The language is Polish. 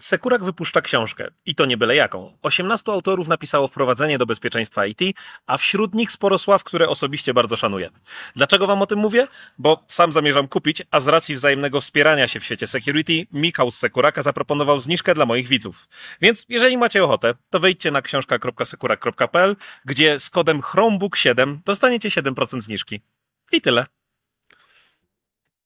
Sekurak wypuszcza książkę i to nie byle jaką. 18 autorów napisało wprowadzenie do bezpieczeństwa IT, a wśród nich sporo sław, które osobiście bardzo szanuję. Dlaczego wam o tym mówię? Bo sam zamierzam kupić, a z racji wzajemnego wspierania się w świecie security, Michał z Sekuraka zaproponował zniżkę dla moich widzów. Więc jeżeli macie ochotę, to wejdźcie na książka.sekurak.pl, gdzie z kodem Chromebook7 dostaniecie 7% zniżki. I tyle.